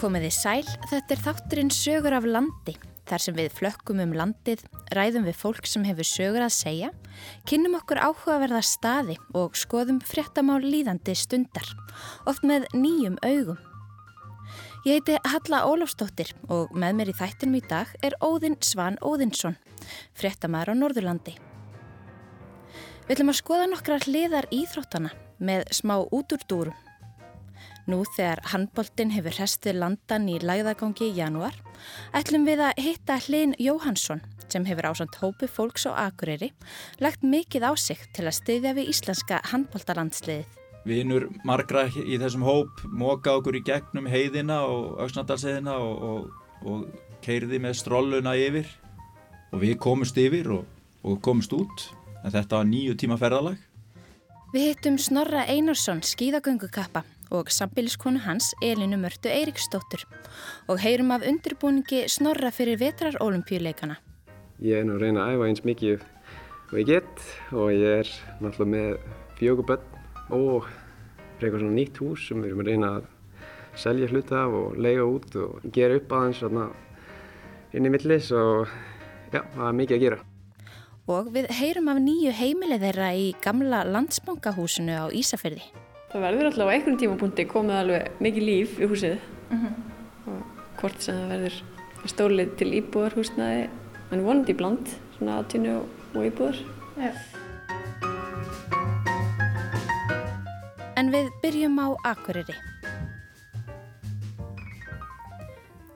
Komiði sæl, þetta er þátturinn sögur af landi. Þar sem við flökkum um landið, ræðum við fólk sem hefur sögur að segja, kynnum okkur áhugaverða staði og skoðum fréttamál líðandi stundar, oft með nýjum augum. Ég heiti Halla Ólafsdóttir og með mér í þættinum í dag er Óðinn Svan Óðinsson, fréttamæður á Norðurlandi. Við ætlum að skoða nokkra hliðar íþróttana með smá útúrdúrum. Nú þegar handbóltinn hefur hrestuð landan í lagðagangi í janúar, ætlum við að hitta Hlinn Jóhansson sem hefur ásand hópu fólks og akureyri lagt mikið á sig til að styðja við íslenska handbóltalandsliðið. Vinur margra í þessum hóp móka okkur í gegnum heiðina og auksnandalsheðina og, og, og keirði með strolluna yfir og við komumst yfir og, og komumst út en þetta var nýju tíma ferðalag. Við hittum Snorra Einarsson skíðagöngukappa og sambiliskonu hans Elinu Mörtu Eiriksdóttur og heyrum af undirbúningi Snorra fyrir vetrarolimpíuleikana. Ég er nú að reyna að æfa eins mikið og ég get og ég er náttúrulega með fjöguböll og eitthvað svona nýtt hús sem við erum að reyna að selja hluta af og lega út og gera upp aðeins inn í millis og já, það er mikið að gera. Og við heyrum af nýju heimilið þeirra í gamla landsbankahúsinu á Ísafjörði. Það verður alltaf á einhvern tímapunkti komið alveg mikið líf í húsið uh -huh. og hvort sem það verður stólið til íbúðarhúsnaði en vonandi bland, svona aðtínu og íbúðar. Yeah. En við byrjum á Akureyri.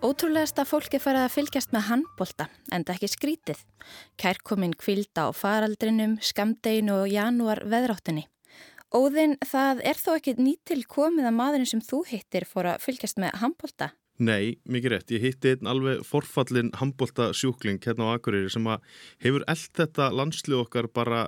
Ótrúlegast að fólki farið að fylgjast með handbolta, enda ekki skrítið. Kærkominn kvilda á faraldrinum, skamdeginu og janúar veðráttinni. Óðinn, það er þó ekki nýtil komið að maðurinn sem þú hittir fór að fylgjast með handbolta? Nei, mikið rétt. Ég hitti einn alveg forfallin handbolta sjúkling hérna á Akureyri sem hefur eld þetta landslið okkar bara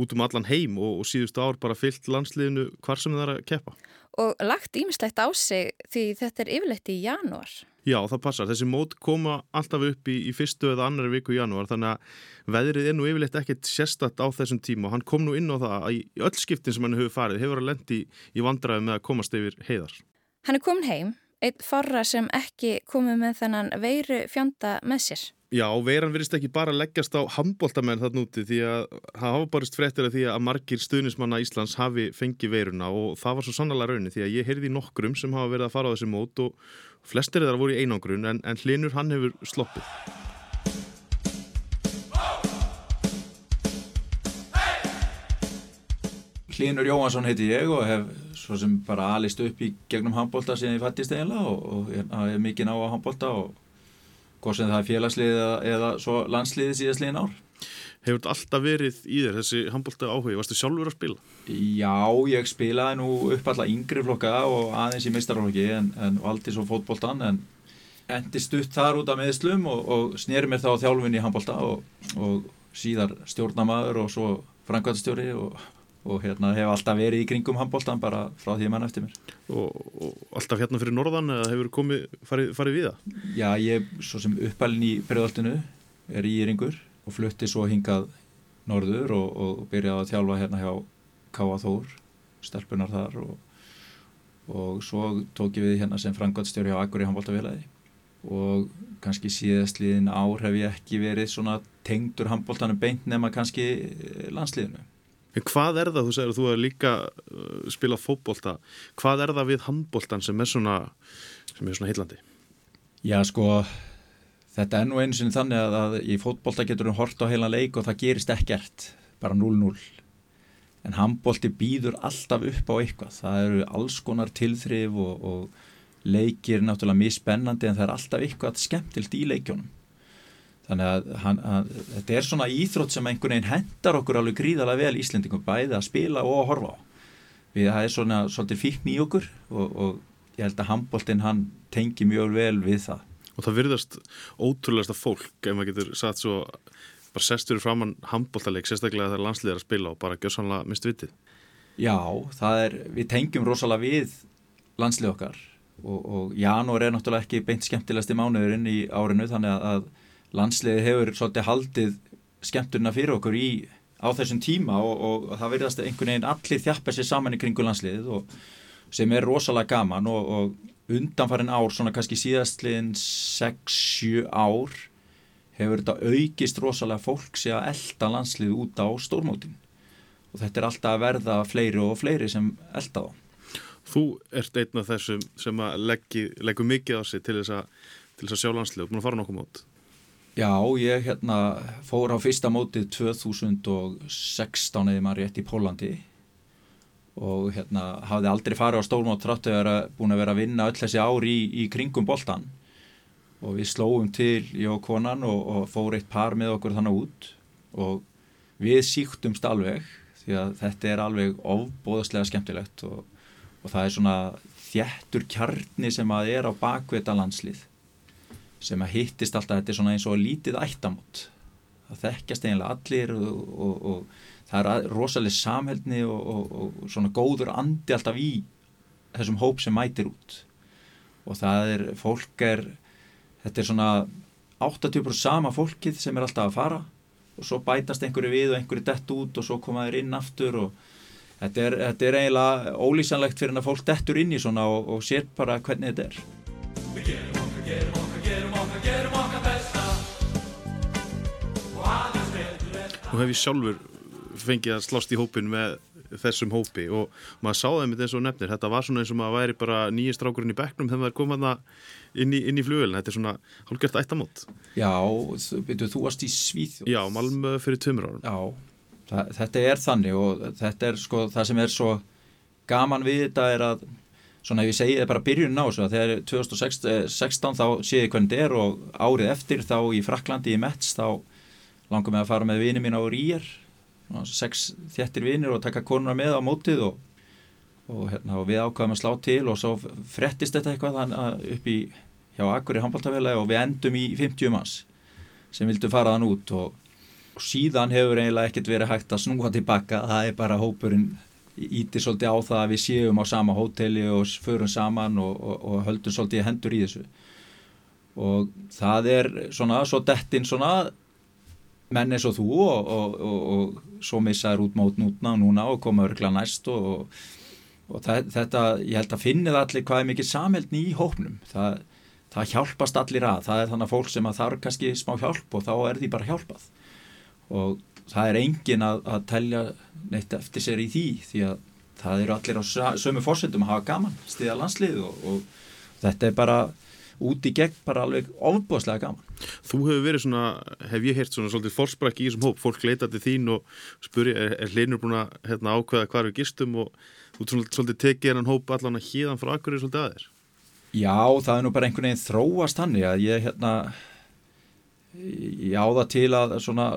út um allan heim og, og síðustu ár bara fyllt landsliðinu hvar sem það er að keppa. Og lagt ímislegt á sig því þetta er yfirleitt í janúar. Já, það passar. Þessi mót koma alltaf upp í, í fyrstu eða annari viku í janúar þannig að veðrið er nú yfirleitt ekkert sérstatt á þessum tíma og hann kom nú inn á það að í öll skiptin sem hann hefur farið hefur að lendi í vandraði með að komast yfir heiðar. Hann er komin heim, einn forra sem ekki komið með þennan veiru fjanda með sér. Já, veiran verist ekki bara leggjast á handbóltamenn þarna úti því að það hafa barist fréttir af því að margir stuðnismanna Íslands hafi fengið veiruna og það var svo sannlega raunni því að ég heyrði nokkrum sem hafa verið að fara á þessi mót og flestir þar voru í einangrun en, en hlinur hann hefur sloppið. Hlinur Jóhansson heiti ég og hef svo sem bara alist upp í gegnum handbólta síðan ég fættist eiginlega og, og ég hef mikið ná á handbólta og hvort sem það er félagsliðið eða, eða svo landsliðið síðast liðin ár. Hefur þetta alltaf verið í þér þessi handbólta áhuga? Varstu sjálfur að spila? Já, ég spilaði nú upp alla yngri flokka og aðeins í mistarflokki en, en valdi svo fótbóltan en endi stutt þar út af meðslum og, og snýri mér þá þjálfun í handbólta og, og síðar stjórnamaður og svo frangvæðstjóri og hérna hef alltaf verið í kringum handbóltan bara frá því mann eftir mér. Og, og alltaf hérna fyrir norðan eða hefur komið farið, farið við það? Já, ég svo sem uppalinn í bregðaltinu er í Íringur og flutti svo hingað norður og, og byrjaði að þjálfa hérna hjá Káa Þór stelpunar þar og, og svo tók ég við hérna sem frangvandstjóri á Akkur í handbóltafélagi og kannski síðastliðin ár hef ég ekki verið svona tengdur handbóltanum beint nema kannski landsliðinu En hvað er það, þú segir að þú er líka uh, spila fótbolta, hvað er það við handboltan sem er svona, svona heillandi? Já sko, þetta er nú einu sinni þannig að, að í fótbolta getur við hort á heila leik og það gerist ekkert, bara 0-0. En handbolti býður alltaf upp á eitthvað, það eru alls konar tilþrif og, og leikir náttúrulega mjög spennandi en það er alltaf eitthvað skemmtilt í leikjónum. Þannig að, hann, að þetta er svona íþrótt sem einhvern veginn hendar okkur alveg gríðalega vel Íslendingum bæði að spila og að horfa á. Við, það er svona svolítið fíkn í okkur og, og ég held að handbóltinn hann tengi mjög vel við það. Og það virðast ótrúlega fólk, ef maður getur sagt svo, bara sestur framann handbóltaleik, sérstaklega þegar landsliðar að spila og bara gjör sannlega mist vitið. Já, það er, við tengjum rosalega við landslið okkar og, og janúar er náttúrulega ekki beint skemmtilegast í mánuðurinn í árinu þannig að, að landsliði hefur svolítið haldið skemmturna fyrir okkur í, á þessum tíma og, og það verðast einhvern veginn allir þjappa sér saman í kringu landsliðið og, sem er rosalega gaman og, og undanfarin ár, svona kannski síðastliðin 6-7 ár hefur þetta aukist rosalega fólk sé að elda landslið út á stórmótin og þetta er alltaf að verða fleiri og fleiri sem elda þá. Þú ert einn af þessum sem að leggja mikið á sig til þess að, að sjá landslið og búin að fara nokkuð mót. Já, ég hérna fór á fyrsta mótið 2016 eða maður rétt í Pólandi og hérna hafði aldrei farið á stórmót tráttu að vera búin að vera að vinna öll þessi ári í, í kringum boltan og við slóum til ég og konan og, og fór eitt par með okkur þannig út. Og við síktumst alveg því að þetta er alveg ofbóðslega skemmtilegt og, og það er svona þjættur kjarni sem að er á bakveita landslið sem að hittist alltaf, þetta er svona eins og lítið ættamót. Það þekkjast eiginlega allir og, og, og það er rosalega samhældni og, og svona góður andi alltaf í þessum hóp sem mætir út. Og það er, fólk er þetta er svona 80% sama fólkið sem er alltaf að fara og svo bætast einhverju við og einhverju dett út og svo koma þeir inn aftur og þetta er, þetta er eiginlega ólýsanlegt fyrir að fólk dettur inn í svona og sér bara hvernig þetta er Nú hef ég sjálfur fengið að slást í hópin með þessum hópi og maður sá það með og nefnir. Þetta var svona eins og maður væri bara nýja strákurinn í bekknum þegar maður kom að inn í, í flugvelin, þetta er svona hálfgert ættamót. Já, veitu, þú varst í Svíþjóð. Já, Malmö fyrir tömur árum. Já, það, þetta er þannig og þetta er sko það sem er svo gaman við þetta er að svona ef ég segi það bara byrjun svo að þegar 2016 þá séði hvernig þetta er og árið eftir þá í Fraklandi í Metz þá langum við að fara með vini mín á Rýjar sex þjættir vinir og taka konunar með á mótið og, og, hérna, og við ákvaðum að slá til og svo frettist þetta eitthvað upp í hjá Akkur í handbóltafélagi og við endum í 50 manns sem vildum fara þann út og, og síðan hefur eiginlega ekkert verið hægt að snúa tilbaka það er bara hópurinn ítir svolítið á það að við séum á sama hóteli og förum saman og höldum svolítið hendur í þessu. Og það er svona svo dettinn svona menn eins og þú og, og, og, og svo missaður út mót nútna núna og koma örgla næst og þetta, ég held að finnið allir hvað er mikið samhældni í hópnum. Það, það hjálpast allir að. Það er þannig að fólk sem að þarf kannski smá hjálp og þá er því bara hjálpað. Og það er engin að, að telja neitt eftir sér í því því að það eru allir á sömu fórsendum að hafa gaman stiða landslið og þetta er bara út í gegn bara alveg ofbúðslega gaman. Þú hefur verið svona, hef ég heyrt svona svolítið fórsprakki í þessum hóp, fólk leita til þín og spuri, er, er hleinur búin að hérna, ákveða hvar við gistum og þú svolítið tekið hennan hóp allan að híðan frá akkurir svolítið aðeins? Já, það er nú bara einhvern veginn þróast hann, já, ég hérna ég áða til að svona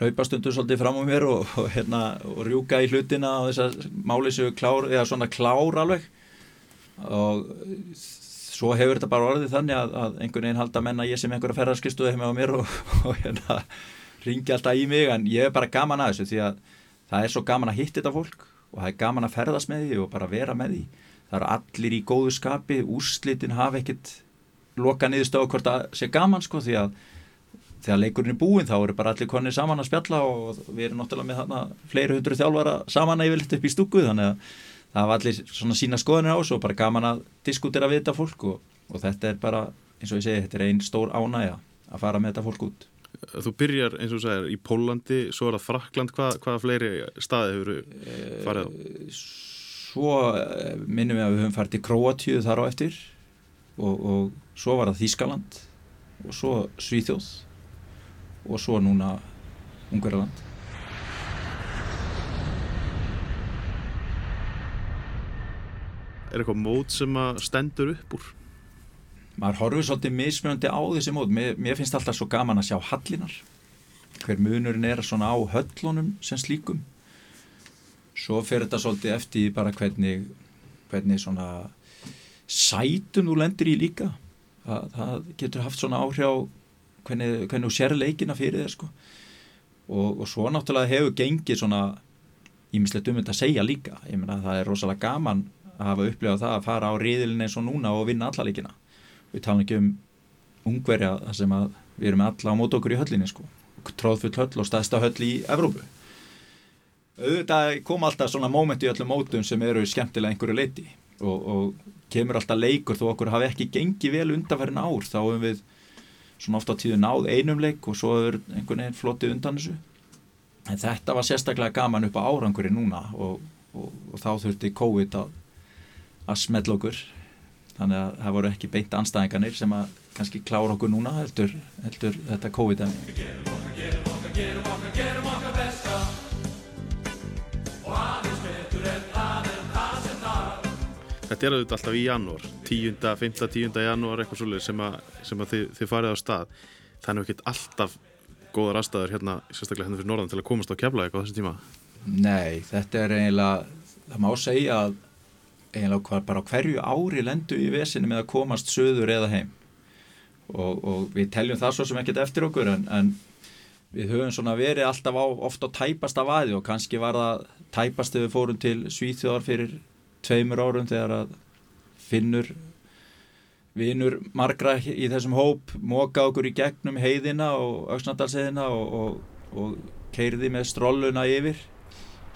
hlaupastundur svolítið fram á mér og, og hérna og rjúka í hlutina á þess að máli séu klár, eða svona klár alveg. Og svo hefur þetta bara orðið þannig að, að einhvern veginn halda menna ég sem einhverja ferðarskistuði hefði með á mér og, og hérna ringi alltaf í mig en ég er bara gaman að þessu því að það er svo gaman að hitta þetta fólk og það er gaman að ferðast með því og bara vera með því. Það eru allir í góðu skapi úrslitin hafa ekkit loka niður stöðu hvort að sé gaman sko því að þegar leikurinn er búin þá eru bara allir konir saman að spjalla og við erum náttúrulega með þarna fleiri hundru þjálfara saman að yfirleitt upp í stúku þannig að það var allir svona sína skoðanir á og bara gaman að diskutera við þetta fólk og, og þetta er bara, eins og ég segi, þetta er einn stór ánægja að fara með þetta fólk út. Þú byrjar, eins og þú segir, í Pólandi, svo er það Frakland, hvað, hvaða fleiri staði hefur farið á? Svo eh, minnum við að við höfum farið til Kroatíu þar á eftir og, og svo var það Þískaland og svo Svíþjóð og svo núna Ungverðarland. er eitthvað mót sem að stendur upp úr? Maður horfur svolítið mismjöndi á þessi mót mér, mér finnst alltaf svo gaman að sjá hallinar hver munurinn er svona á höllunum sem slíkum svo fer þetta svolítið eftir bara hvernig hvernig svona sætun þú lendir í líka það, það getur haft svona áhrjá hvernig, þú sér leikina fyrir þér sko. Og, og svo náttúrulega hefur gengið svona ímislegt um þetta að segja líka. Ég menna það er rosalega gaman að hafa upplifað það að fara á riðilin eins og núna og vinna alla líkina við tala ekki um ungverja þar sem að við erum alla á mót okkur í höllinni sko. Tróðfull höll og staðsta höll í Evrópu. Auðvitað kom alltaf svona móment í öllum mótum sem eru skemmtilega einhverju leiti og, og kemur alltaf leikur þó okkur hafi ekki gengið vel undanferðin ár þá hefum við svona ofta tíðu náð einum leik og svo er einhvern veginn flottið undan þessu. En þetta var sérstaklega gaman upp á áranguri núna og, og, og þá þurfti COVID að, að smell okkur. Þannig að það voru ekki beint anstæðinganir sem að kannski klára okkur núna heldur, heldur þetta COVID-19 Þetta er auðvitað alltaf í janúar, 10. 5. 10. janúar eitthvað svolítið sem, að, sem að þið, þið farið á stað. Það er nú ekkert alltaf góðar aðstæður hérna, sérstaklega hérna fyrir norðan til að komast á keflaðið á þessum tíma. Nei, þetta er eiginlega, það má segja að eiginlega bara hverju ári lendu í vesinu með að komast söður eða heim og, og við teljum það svo sem ekkert eftir okkur en, en við höfum svona verið alltaf á, ofta á tæpasta vaði og kannski var það tæpast þegar við fórum til Svíþjóðar fyrir tveimur árum þegar að finnur vinur margra í þessum hóp móka okkur í gegnum heiðina og auksnandalsheðina og, og, og keirði með strolluna yfir.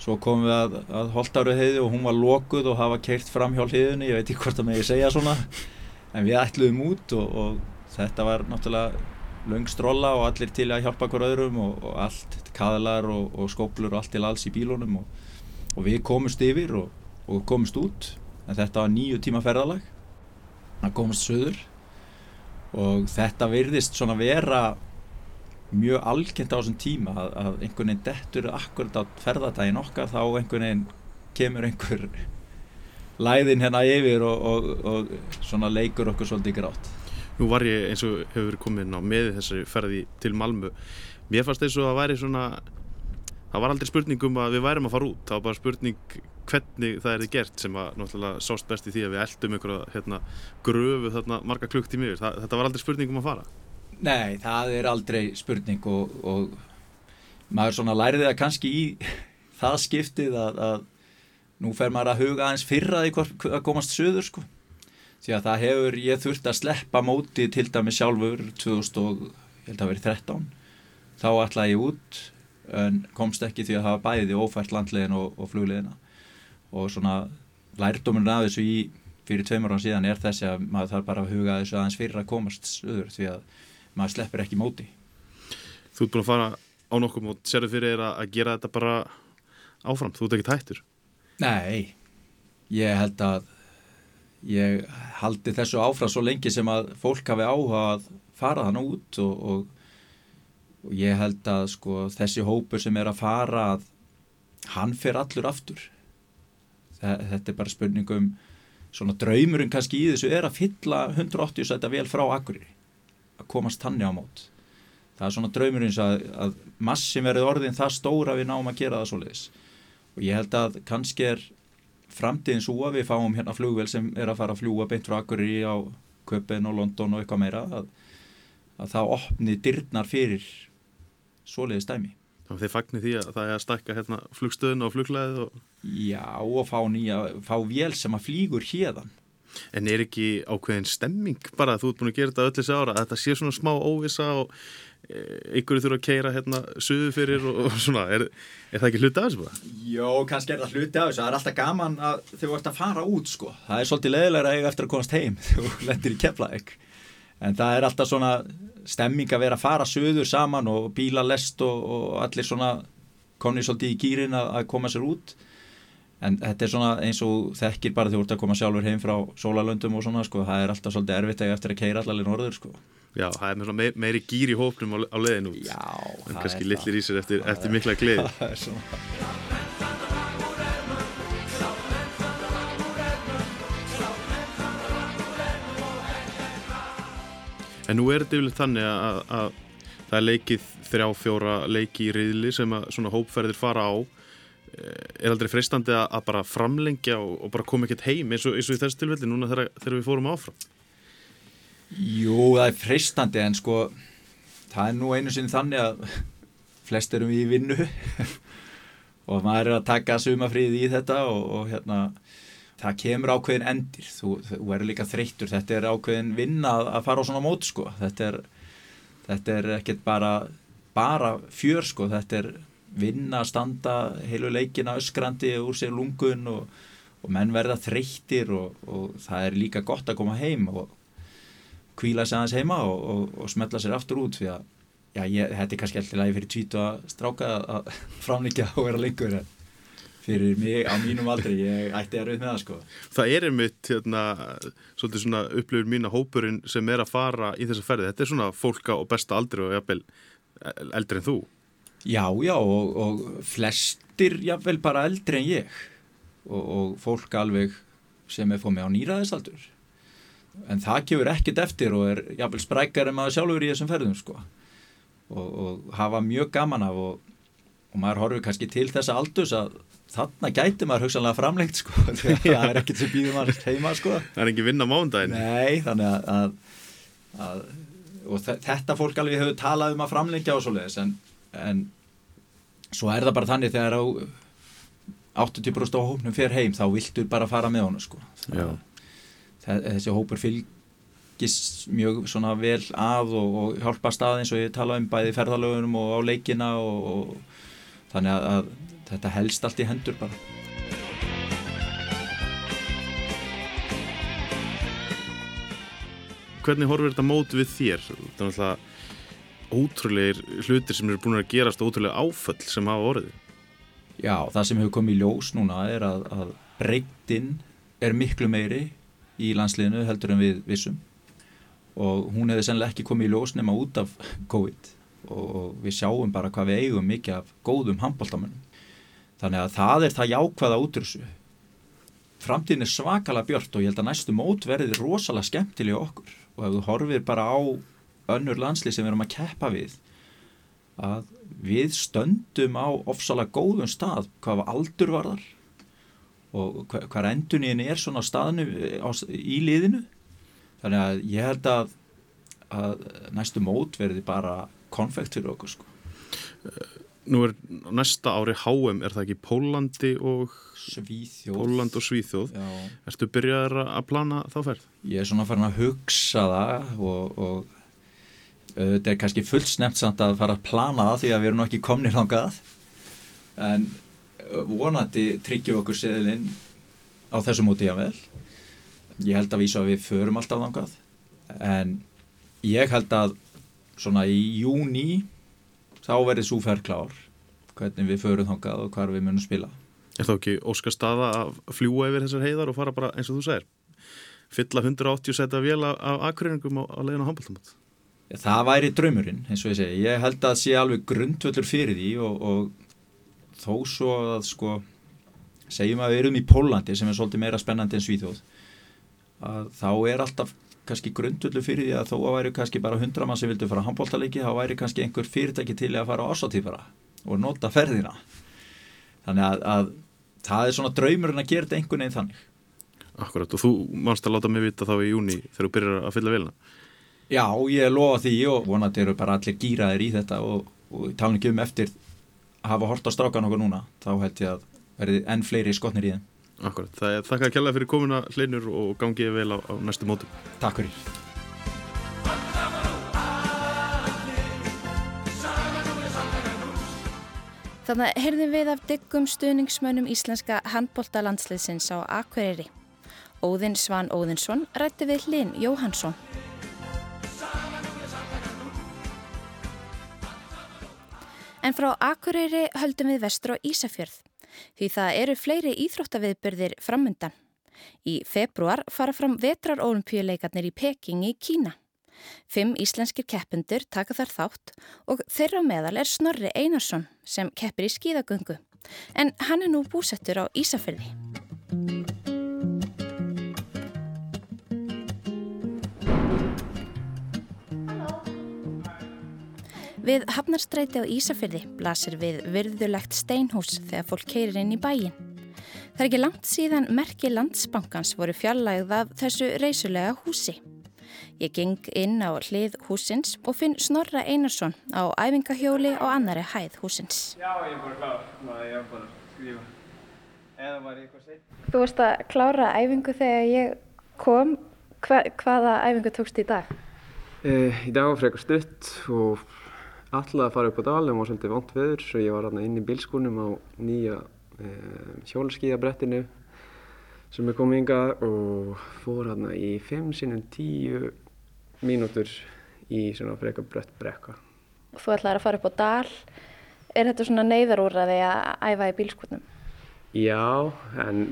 Svo komum við að, að Holtáru heiði og hún var lokuð og hafa keirt fram hjá hliðunni ég veit ekki hvort það með ég segja svona en við ætluðum út og, og þetta var náttúrulega löng strolla og allir til að hjálpa hver öðrum og allt, kaðlar og skóplur og allt til alls í bílunum og við komumst yfir og og komist út. En þetta var nýju tíma ferðalag. Að komast söður og þetta virðist svona vera mjög algjent á þessum tíma að, að einhvern veginn dettur akkurat á ferðatægin okkar þá einhvern veginn kemur einhver læðin hérna yfir og, og, og svona leikur okkur svolítið grátt. Nú var ég eins og hefur komin á með þessari ferði til Malmö. Mér fannst eins og að væri svona það var aldrei spurning um að við værim að fara út. Það var bara spurning hvernig það er þið gert sem að náttúrulega sást best í því að við eldum einhverja hérna, gröfu þarna marga klukkt í miður þetta var aldrei spurning um að fara? Nei, það er aldrei spurning og, og maður svona læriði það kannski í það skiptið að, að nú fer maður að huga aðeins fyrra því að komast söður sko. Því að það hefur, ég þurft að sleppa móti til dæmi sjálfur 2000 og ég held að verið 13 þá ætlaði ég út en komst ekki því að hafa bæði ófært landlegin og, og fluglegina og svona lærdómurinn af þessu í fyrir tveimur án síðan er þessi að maður þarf bara að huga þessu aðeins fyrir að komast öður því að maður sleppir ekki móti. Þú ert búin að fara á nokkuð og serðu fyrir þér að gera þetta bara áfram, þú ert ekki tættur Nei, ég held að ég haldi þessu áfram svo lengi sem að fólk hafi áhuga að fara þann út og, og, og ég held að sko, þessi hópur sem er að fara að hann fer allur aftur þetta er bara spurningum svona draumurinn kannski í þessu er að fylla 180 sæta vel frá Akureyri að komast tanni á mót. Það er svona draumurinn að, að massi verið orðin það stóra við náum að gera það svo leiðis og ég held að kannski er framtíðin svo að við fáum hérna flugvel sem er að fara að fljúa beint frá Akureyri á Köpen og London og eitthvað meira að, að það opni dyrnar fyrir svo leiðis dæmi Þannig að þið fagnir því að það er að stakka hérna, flugstöðun og fluglaðið og... Já, og fá nýja, fá vél sem að flýgur hérðan. En er ekki ákveðin stemming bara að þú ert búin að gera þetta öll þessi ára, að þetta sé svona smá óvisa og e, einhverju þurfa að keira hérna suðu fyrir og, og svona, er, er það ekki hluti af þessu bara? Jó, kannski er það hluti af þessu, það er alltaf gaman að þau vart að fara út sko, það er svolítið leðilega að eiga eftir að komast heim þegar þú lendir í keflaðeg, en það er alltaf svona stemming að vera að fara söður saman og bíla lest og, og allir svona komni svolítið í gýrin að, að koma sér út. En þetta er svona eins og þekkir bara því ert að koma sjálfur heim frá sólalöndum og svona sko, það er alltaf svolítið erfitt eftir að keira allir norður sko. Já, það er með meiri, meiri gýr í hópnum á, á leðin út Já, en kannski litlir í sér eftir, eftir mikla gleði En nú er þetta yfirleitt þannig að, að það er leikið þrjá fjóra leiki í riðli sem að svona hópferðir fara á. Eh, er aldrei freistandi að, að bara framlengja og, og bara koma ekkert heim eins og, eins og í þessu tilfelli núna þegar, þegar við fórum áfram? Jú, það er freistandi en sko það er nú einu sinni þannig að flest erum við í vinnu og maður er að taka sumafríð í þetta og, og hérna það kemur ákveðin endir. Þú, þú er líka þreyttur, þetta er ákveðin vinna að fara á svona mót sko. Þetta er, þetta er ekkert bara bara fjör sko. Þetta er vinna að standa heilu leikina öskrandi úr sér lungun og, og menn verða þreyttir og, og það er líka gott að koma heim og kvíla sig aðeins heima og, og, smetla sér aftur út því að já, ég, þetta er kannski alltaf lægi fyrir tvítu að stráka að framlíkja og vera lengur fyrir mig á mínum aldri. Ég ætti að rauð með það sko. Það er einmitt hérna, svolítið svona upplifur mína hópurinn sem er að fara í þessa ferði, þetta er svona fólka og besta aldri og jafnvel eldri en þú. Já, já og, og flestir jafnvel bara eldri en ég. Og, og fólk alveg sem er fóð með á nýraðisaldur en það gefur ekkert eftir og er jafnvel sprækar en maður sjálfur í þessum ferðum sko. Og, og hafa mjög gaman af og, og maður horfur kannski til þessa aldus að þarna gæti maður hugsanlega framlengt sko. Það er ekkert sem býður maður heima sko. Það er ekki vinna mándaginn Nei, þannig að, að, að og þetta fólk alveg hefur talað um að framlengja og svo leiðis en, en svo er það bara þannig þegar á 80% á hópnum fer heim þá viltur bara fara með honum sko. þessi hópur fylgis mjög svona vel að og, og hjálpa stað eins og ég tala um bæði ferðalögunum og á leikina og, og þannig að, að þetta helst allt í hendur bara. Hvernig horfir þetta mót við þér? Það er alltaf ótrúleir hlutir sem eru búin að gerast ótrúlega áföll sem hafa orðið. Já, það sem hefur komið í ljós núna er að, að breytin er miklu meiri í landsliðinu heldur en við vissum. Og hún hefði sennilega ekki komið í ljós nema út af COVID. Og við sjáum bara hvað við eigum mikið af góðum handbóltamönnum þannig að það er það jákvæða útrúsu framtíðin er svakalega björnt og ég held að næstu mót verði rosalega skemmtilega okkur. Og ef þú horfir bara á önnur landslið sem við erum að keppa við að við stöndum á ofsalega góðum stað hvað aldur var þar og hvað endunín er svona á staðinu á, í liðinu. Þannig að ég held að, að næstu mót verði bara konfekt fyrir okkur sko. Nú er næsta ári HM, er það ekki Pólandi og Svíþjóð. Póland og Svíþjóð? Já. Erstu byrjaður að plana þá ferð? Ég er svona farin að hugsa það og, og þetta er kannski fullt snemt samt að fara að plana það því að við erum ekki komnið langað en vonandi tryggjum okkur seðilinn á þessu móti ég að vel ég held að vísa að við förum alltaf langað en ég held að svona í júni þá verður svo fær klár. Hvernig við förum langað og hvar við munum spila. Er þá ekki óskar staða að fljúa yfir þessar heiðar og fara bara eins og þú segir? Fylla 180 seta vél af akkuringum á, leiðin á handbóltamönd Það væri draumurinn, eins og ég segi. Ég held að það sé alveg grundvöldur fyrir því og, og þó svo að sko, segjum að við erum í Pólandi sem er svolítið meira spennandi en Svíþjóð, að þá er alltaf kannski grundvöldur fyrir því að þó að væri kannski bara hundra mann sem vildu fara á handbóltalegi, þá væri kannski einhver fyrirtæki til að fara á ásatífara og nota ferðina. Þannig að, að það er svona draumurinn að gera þetta einhvern veginn þannig. Akkurat, og þú mannst að láta mig vita þá í júni þegar þú byrjar að fylla vilna. Já, ég lofa því og vonandi eru bara allir gýraðir í þetta og, og tala ekki um eftir að hafa hort á strákan okkur núna þá held ég að verði enn fleiri skotnir í þeim. Akkurat, það er þakka að kella fyrir komuna hleinur og gangið vel á, á næstu mótum. Takk fyrir. Þannig að heyrðum við af dyggum stuðningsmönnum íslenska handbóltalandsliðsins á Akureyri. Óðinn Svan Óðinsson rætti við Linn Jóhansson. En frá Akureyri höldum við vestur á Ísafjörð því það eru fleiri íþróttaviðbyrðir framundan. Í februar fara fram vetrarolimpíuleikarnir í Peking í Kína. Fimm íslenskir keppundur taka þar þátt og þeirra meðal er Snorri Einarsson sem keppir í skíðagöngu en hann er nú búsettur á Ísafjörði. Við Hafnarstræti á Ísafyrði blasir við virðulegt steinhús þegar fólk keirir inn í bæin. Það er ekki langt síðan merki landsbankans voru fjallægð af þessu reysulega húsi. Ég geng inn á hlið húsins og finn Snorra Einarsson á æfingahjóli og annari hæð húsins. Já, ég er bara. Ná, ég er bara að skrifa. Eða var ég eitthvað seitt? Þú varst að klára æfingu þegar ég kom. Hva, hvaða æfingu tókst í dag? Uh, í dag var frekar stutt og alltaf að fara upp á dal en var svolítið vant veður svo ég var hérna inn í bilskúnum á nýja e, hjólskíðabrettinu sem er komið hingað og fór hérna í 5 sinum 10 mínútur í svona freka brött brekka. Þú ætlaði að fara upp á dal. Er þetta svona neyðarúrraði að æfa í bílskotnum? Já, en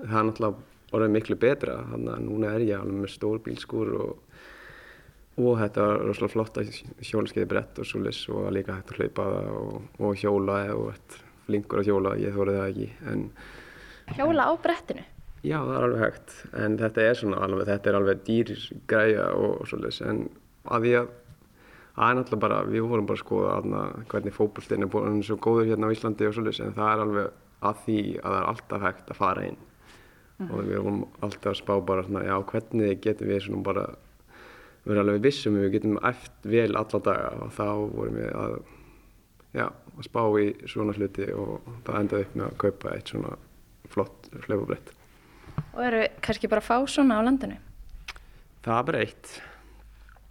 það er náttúrulega orðið miklu betra. Þannig að núna er ég alveg með stór bílskur og, og þetta er rosalega flott að hjólaskeiði brett og svolis og líka hægt að hlaupa og, og hjóla og þetta flinkur að hjóla, ég þórið það ekki. En, Hjóla á brettinu? Já, það er alveg hægt, en þetta er svona alveg, þetta er alveg dýr græja og, og svoleiðis, en að því að það er náttúrulega bara, við vorum bara að skoða aðna hvernig fókbólstinn er búin svo góður hérna á Íslandi og svoleiðis, en það er alveg að því að það er alltaf hægt að fara inn og við vorum alltaf að spá bara svona, já, hvernig getum við svona bara vera alveg vissum við getum eftir vel alla daga og þá vorum við að, já, að spá í svona hluti og það endaði upp með að kaupa eitt svona flott hlaupabrett. Og eru kannski bara fá svona á landinu? Það er bara eitt.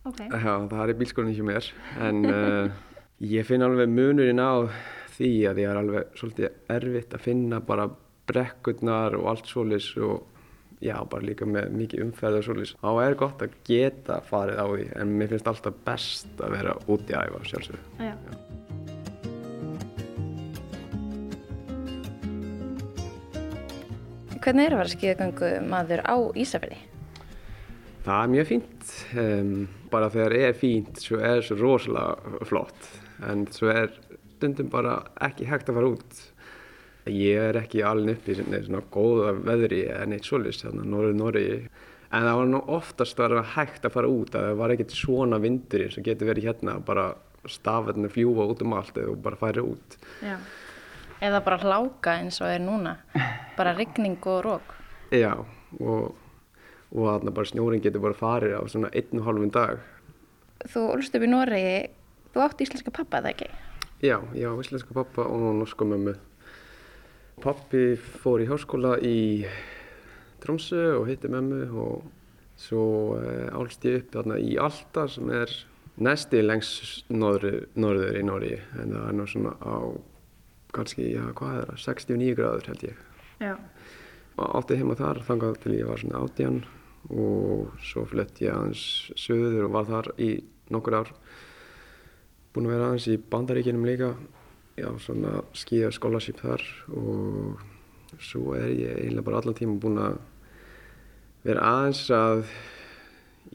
Ok. Já, það er í bílskólinni hjá mér. En uh, ég finn alveg munurinn á því að ég er alveg svolítið erfitt að finna bara brekkurnar og allt svolis og já, bara líka með mikið umferð og svolis. Þá er gott að geta farið á því en mér finnst alltaf best að vera úti að æfa sjálfsög. Já. Hvernig er að vera skíðagöngu maður á Ísafjörði? Það er mjög fínt. Um, bara þegar er fínt svo er svo rosalega flott. En svo er stundum bara ekki hægt að fara út. Ég er ekki alveg upp í svona, góða veðri en eitt þannig að Norður Noregi. En það var nú oftast að vera hægt að fara út, að það var ekkert svona vindur eins og getur verið hérna, bara stafirni fljúa út um allt og bara færi út. Já. Eða bara hláka eins og er núna. Bara rigning og rók. Já, og, og þarna bara snjóring getur bara farið á svona einn og halvun dag. Þú ólst upp í Noregi, þú átti íslenska pappa, eða ekki? Já, ég á íslenska pappa og norsku mömmu. Pappi fór í háskóla í Tromsø og hitti mömmu og svo eh, álst ég upp þarna í Alta sem er næsti lengst norður, norður í Norgi en það er nú svona á kannski, já hvað er það, 69 gráður held ég. Já. Og átti heima þar þangað til ég var svona átján og svo flutti ég aðeins söður og var þar í nokkur ár. Búinn að vera aðeins í bandaríkinum líka, já svona skíða scholarship þar og svo er ég eiginlega bara allan tíma búinn að vera aðeins að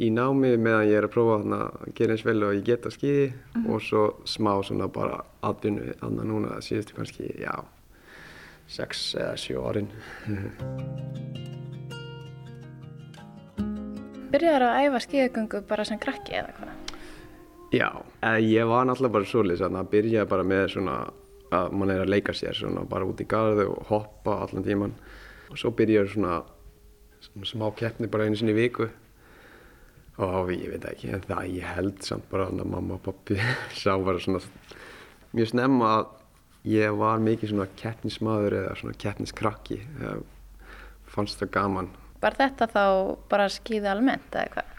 í námi meðan ég er að prófa þarna að gera eins vel og ég get að skíði og svo smá svona bara atvinnu annað núna síðustu kannski, já, sex eða sjö árin. Byrjaður að æfa skíðagöngu bara sem krakki eða hvað? Já, ég var náttúrulega bara svolítið þannig að byrja bara með svona að mann er að leika sér svona bara út í garðu og hoppa allan tíman og svo byrjaður svona, svona smá keppni bara einu sinni viku. Og ég veit ekki en það ég held samt bara að mamma og pappi sá bara svona mjög snemma að ég var mikið svona keppnismadur eða svona keppniskrakki fannst það gaman. Var þetta þá bara skíði almennt eða hvað?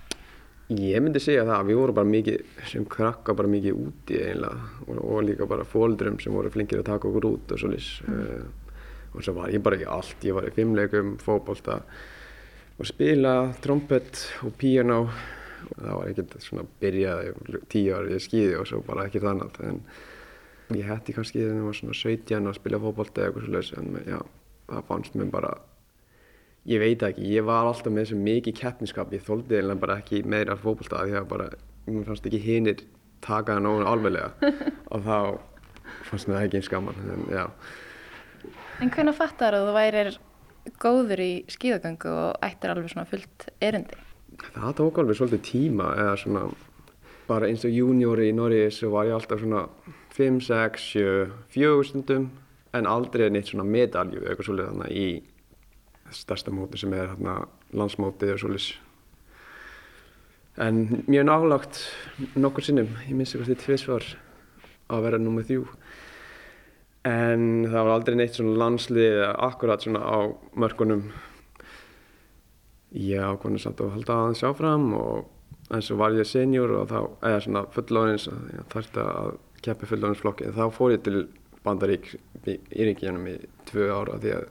Ég myndi segja það, við vorum bara mikið sem krakka bara mikið úti eiginlega. Og, og líka bara fóldrum sem voru flinkir að taka okkur út og svolítið mm. uh, og svo var ég bara í allt, ég var í fimmleikum, fókbólta og spila trompet og piano og það var ekkert svona byrjaði tíu ári í skíði og svo bara ekkert annað. En ég hætti kannski þegar ég var svona 17 að spila fókbólta eða eitthvað svolítið en já, það fannst mér bara Ég veit ekki, ég var alltaf með þessu mikið keppniskap, ég þóldi eiginlega bara ekki meira fókbalta því að bara, mér fannst ekki hinir taka það nógun alveglega og þá fannst mér það ekki eins gaman, en já. En hvernig fattar að þú værir góður í skíðagöngu og ættir alveg svona fullt erindi? Það tók alveg svolítið tíma eða svona, bara eins og juniori í Norri svo var ég alltaf svona 5, 6, 7, 4 stundum en aldrei neitt svona medalju eitthvað svolítið þannig í stærsta móti sem er hérna landsmótið og svolítið en mjög nálagt nokkur sinnum, ég minnst eitthvað til tviðsvar að vera nummið þjú en það var aldrei neitt svona landslið akkurat svona á mörkunum. Ég ákvæmlega samt að halda aðeins áfram og eins og var ég senior og þá, eða svona fullónins þarfti að keppi fullóninsflokki en þá fór ég til Bandarík í ringiðanum í tvö ára því að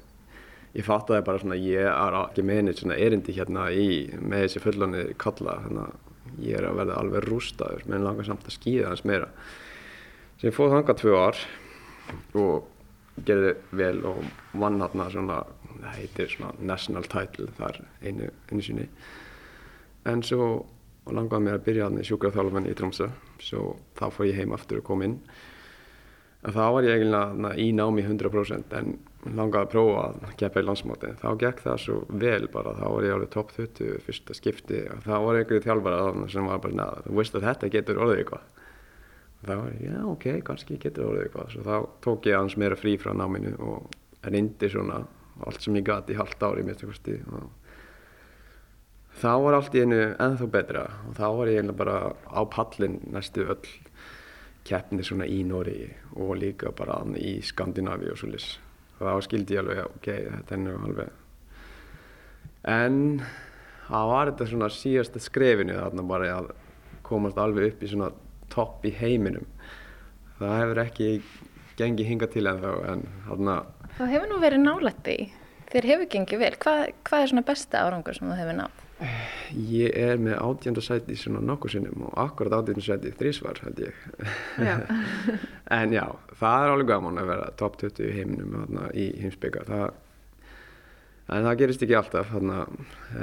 ég fattaði bara svona ég er ekki með neitt svona erindi hérna í með þessi fullóni kalla þannig að ég er að verða alveg rústaður. Menn langar samt að skýða hans meira. Sem ég fóð þangað tvö ár og gerði vel og vann hérna svona það heitir svona national title þar einu, einu sinni. En svo langaði mér að byrja hérna í sjúkraþjálfum í Tromsø. Svo þá fór ég heim aftur og kom inn. En þá var ég eiginlega í námi 100% en langaði að prófa að keppa í landsmáti þá gekk það svo vel bara. Þá var ég alveg top 20 fyrsta skipti. Og þá var einhverju þjálfara sem var bara neða, þú veist að þetta getur orðið eitthvað. Þá var ég, já ok, kannski getur orðið eitthvað. Svo þá tók ég aðeins meira frí frá náminu og reyndi svona allt sem ég gati í halvt ári þá var allt í einu ennþá betra. Og þá var ég bara á pallin næstu öll keppni svona í Nóri og líka bara í Skandinavi og svolítið þá skildi ég alveg, ok, þetta er nú alveg. En það var þetta svona síðasta skrefinu þarna bara að komast alveg upp í svona topp í heiminum. Það hefur ekki gengið hinga til en þá en þarna Það hefur nú verið nálætti þér hefur gengið vel, hvað, hvað er svona besta árangur sem þú hefur nátt? Ég er með átjöndarsæti svona nokkur sinnum og akkurat átjöndarsæti þrísvar held ég. Já. en já, það er alveg gaman að vera top 20 í heiminum þarna, í heimsbygga. En það gerist ekki alltaf þarna,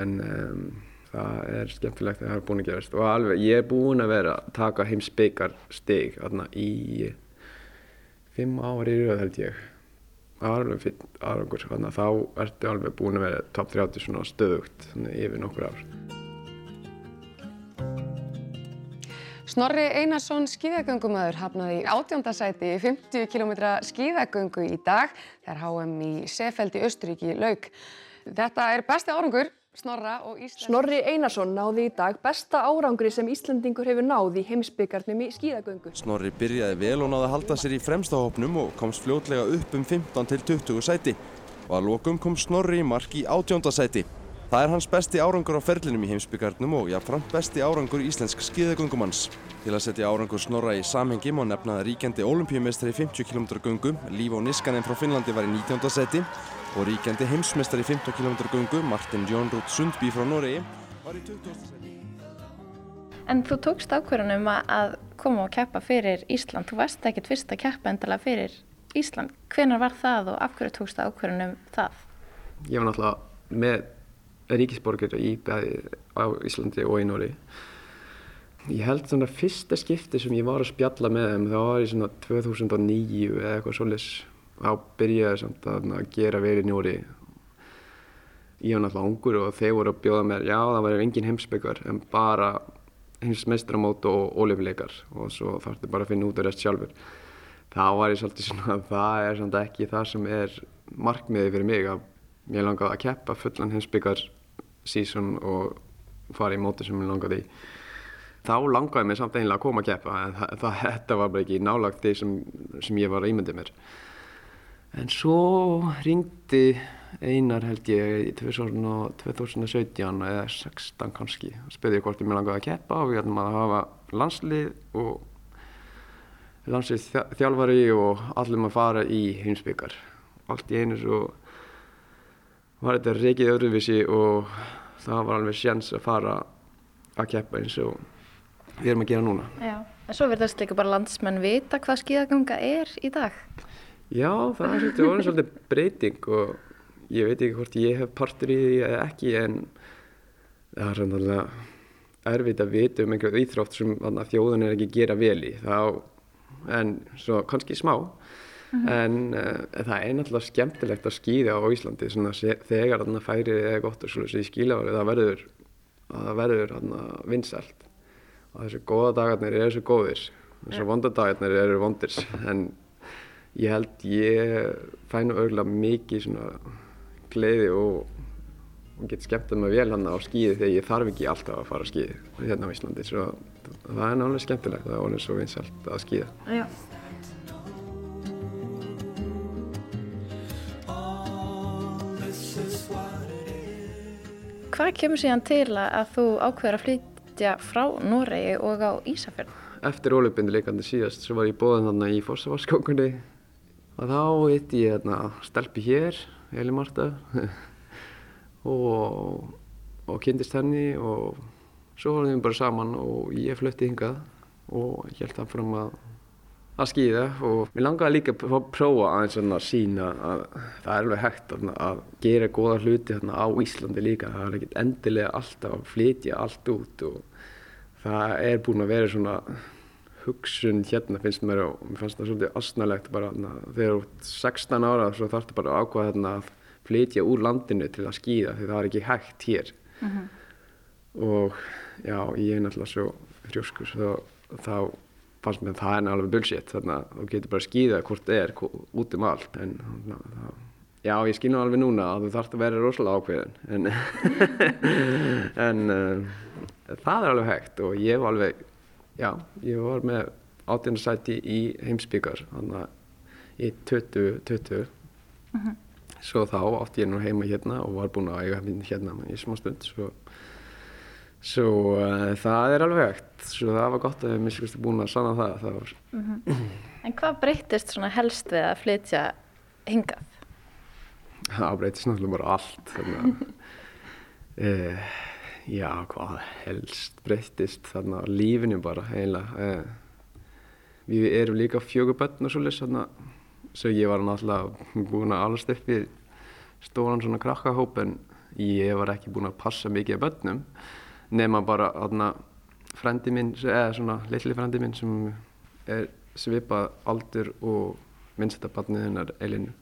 en um, það er skemmtilegt að það er búin að gerast. Og alveg, ég er búin að vera að taka heimsbyggar stig þarna í fimm ári held ég alveg fyrir aðrangur þannig að þá ertu alveg búin að vera top 30 svona stöðugt yfir nokkur ár Snorri Einarsson skíðagöngumöður hafnaði í átjóndasæti í 50 km skíðagöngu í dag þegar HM í Sefeld í Östuríki lauk. Þetta er besti árangur Snorra og Íslands. Snorri Einarsson náði í dag besta árangri sem Íslandingur hefur náði í heimsbyggarnum í skíðagöngu. Snorri byrjaði vel og náði að halda sér í fremstahopnum og komst fljótlega upp um 15 til 20 sæti. Og að lokum kom Snorri í mark í átjóndasæti. Það er hans besti árangur á ferlinum í heimsbyggarnum og jáfnframt besti árangur íslensk skíðagöngumanns. Til að setja árangur Snorra í samhengi má nefna að ríkjandi olimpíumestari 50 km göngu, Líf og Niskanen frá Finnlandi var í 19. seti og ríkjandi heimsmeistari 15 km gungu Martin Jónrúd Sundby frá Noregi var í 20. seti. En þú tókst ákverðunum að koma og keppa fyrir Ísland. Þú varst ekkert fyrst að keppa endala fyrir Ísland. Hvenar var það og af hverju tókst ákverðunum það? Ég var náttúrulega með ríkisborgar í bæði á Íslandi og í Noregi. Ég held svona fyrsta skipti sem ég var að spjalla með þeim þá var ég svona 2009 eða eitthvað svolítið þá byrjaði samt að, gera verið njóri ég var náttúrulega ungur og þeir voru að bjóða mér já það væri engin heimsbyggar en bara heimsmeistramót og óleifleikar og svo þarftu bara að finna út af rest sjálfur. Þá var ég svolítið svona að það er samt ekki það sem er markmiði fyrir mig að ég langaði að keppa fullan heimsbyggar sísón og fara í móti sem ég langaði í þá langaði mér samt einlega að koma að keppa en það, það, þetta var bara ekki nálagt því sem, sem ég var að ímyndið mér En svo ringdi einar held ég í 2017 eða 16 kannski og spurði hvort ég mér langaði að keppa og við ætlum að hafa landslið og landslið þjálfari og allum að fara í heimsbyggar. Allt í einu svo var þetta reikið öðruvísi og það var alveg sjans að fara að keppa eins og við erum að gera núna. Já, en svo verðast líka bara landsmenn vita hvað skíðaganga er í dag. Já, það er svolítið orðin svolítið breyting og ég veit ekki hvort ég hef partur í því eða ekki en það er svona erfitt að vita um einhverju íþrótt sem þjóðun er ekki að gera vel í þá, en svo kannski smá mm -hmm. en uh, það er náttúrulega skemmtilegt að skýða á Íslandi svona, þegar þarna færið er gott og svona í skílavari það verður, það verður vinsalt og þessu góða dagarnir eru þessu góðir þessu vondadagarnir eru vondir. En ég held ég fæ nú örgulega mikið svona gleiði og, og get skemmt að maður vel hann á skíði þegar ég þarf ekki alltaf að fara að skíði hérna á Íslandi. Svo það er náttúrulega skemmtilegt það er alveg svo vinsalt að skíða. Já. Hvað kemur síðan til að þú ákveður að flytja frá Noregi og á Ísafjörn? Eftir ólupindu leikandi síðast svo var ég bóðan þarna í Fossavarskákunni og þá hitti ég hérna stelpi hér, Eli Marta og, og kynntist henni og svo vorum við bara saman og ég flutti hingað og held það fram að að skýða og mér langaði líka að prófa aðeins að sína að það er alveg hægt að, gera góða hluti á Íslandi líka. Það er ekkert endilega alltaf að flytja allt út og það er búin að vera svona hugsun hérna finnst mér og mér fannst það svolítið asnalegt bara þegar ert 16 ára þá þarf þetta bara að ákvaða að flytja úr landinu til að skýða því það er ekki hægt hér uh -huh. og já, ég er náttúrulega svo frjóskur þá, þá fannst mér það er alveg bullshit þannig að þú getur bara að skýða hvort það er út um allt en það, já, ég skilja alveg núna að þú þarfst að vera rosalega ákveðin en, en uh, það er alveg hægt og ég var alveg já, ég var með átjónarsæti í heimsbyggar þannig að í 2020 uh -huh. svo þá átti ég nú heima hérna og var búin að eiga hérna í smá stund svo, svo uh, það er alveg hægt svo það var gott að ég miskusti búin að sanna það, það var... uh -huh. En hvað breytist svona helst við að flytja hingað? Það breytist náttúrulega bara allt þannig að eh, Já, hvað helst breyttist þarna lífinu bara eiginlega. Eh, við erum líka fjögubötn og svolítið svona, svo ég var náttúrulega búin að alast upp í stóran svona krakkahóp en ég var ekki búin að passa mikið af bötnum nema bara þarna frendi minn, eða svona litli frendi minn sem er svipað aldur og minnstættabannið hennar Elinu.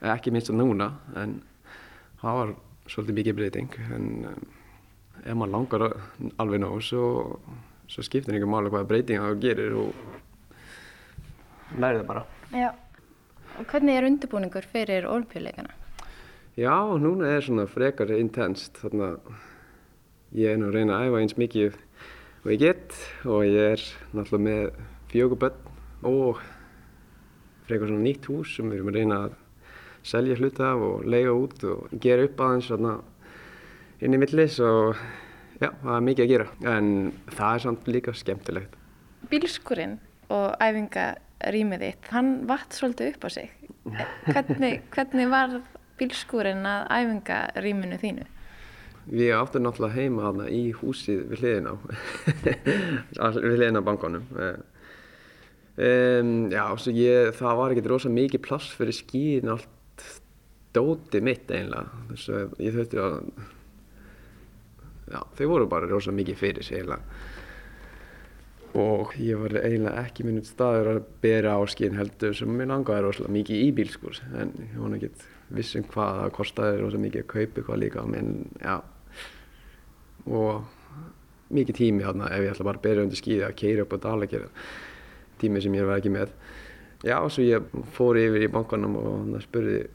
Ekki minnst að núna en það var svolítið mikið breyting en ef maður langar alveg nóg svo, svo skiptir einhver máli hvaða breytinga það gerir og læri það bara. Já, og hvernig er undirbúningur fyrir olimpíuleikana? Já, núna er svona frekar intenst þannig að ég er nú að reyna að æfa eins mikið og ég get og ég er náttúrulega með fjöguböll og frekar svona nýtt hús sem við erum að reyna að selja hluta af og leiða út og gera upp aðeins inn í millis og já, það er mikið að gera en það er samt líka skemmtilegt. Bílskurinn og æfingarýmið þitt, hann vatt svolítið upp á sig. Hvernig, hvernig var bílskurinn að æfingarýminu þínu? Við áttum náttúrulega heima hana í húsið við hliðin á, við hliðin á bankanum. Um, já, ég, það var ekkert rosa mikið plass fyrir skíðin allt dóti mitt eiginlega. Þess að ég þurfti að já, þau voru bara rosa mikið fyrir sig eiginlega og ég var eiginlega ekki minnum staður að bera á skinn heldur sem mér langaði rosalega mikið í bílskur en ég var ekki vissum hvað það kostiði rosa mikið að kaupa eitthvað líka menn já og mikið tími þarna ef ég ætla bara að bera undir skíði að keira upp á dalagjara tími sem ég var ekki með. Já, svo ég fór yfir í bankanum og spurði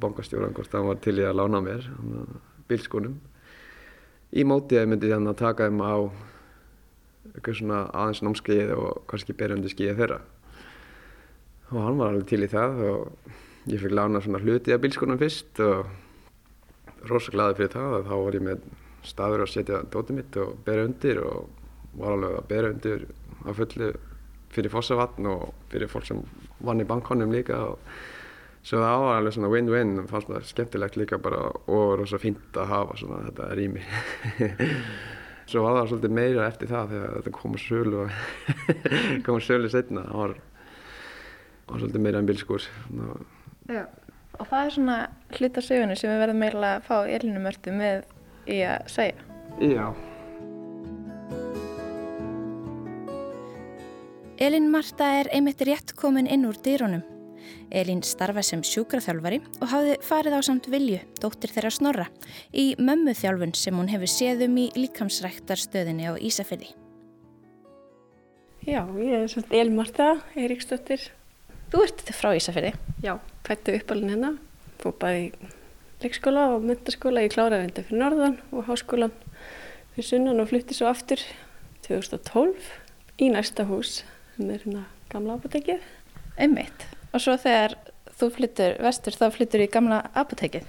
bankastjóran hvort það var til ég að lána mér bílskunum í mótið að myndi þannig að taka þeim á eitthvað svona aðeins námskeið og kannski berjandi skeið þeirra. Og hann var alveg til í það og ég fikk lána svona hluti af bílskonum fyrst og rosa glaði fyrir það og þá var ég með staður að setja dótið mitt og berja undir og var alveg að berja undir á fullu fyrir fossavatn og fyrir fólk sem vann í bankkonum líka og Svo það var alveg svona win-win, fannst það skemmtilegt líka bara og rosa fínt að hafa svona þetta rými. Svo var það svolítið meira eftir það þegar þetta kom að sölu og kom að sölu setna. Það var, var svolítið meira en bilskur. Já, og það er svona hlut af sögunu sem við verðum meira að fá Elinu með í að segja. Já. Elin Marta er einmitt rétt komin inn úr dýrónum. Elín starfa sem sjúkraþjálfari og hafði farið á samt vilju, dóttir þeirra Snorra, í mömmuþjálfun sem hún hefur séðum í líkamsræktarstöðinni á Ísafjörði. Já, ég er svolítið Elín Marta, Eiríksdóttir. Þú ert frá Ísafjörði? Já, fættu uppalinn hérna, fór bæði leikskóla og myndaskóla, ég kláraði þetta fyrir Norðan og háskólan fyrir sunnan og flutti svo aftur 2012 í næsta hús, sem er hérna gamla apotekið. Einmitt. Og svo þegar þú flyttur vestur, þá flyttur í gamla apotekið?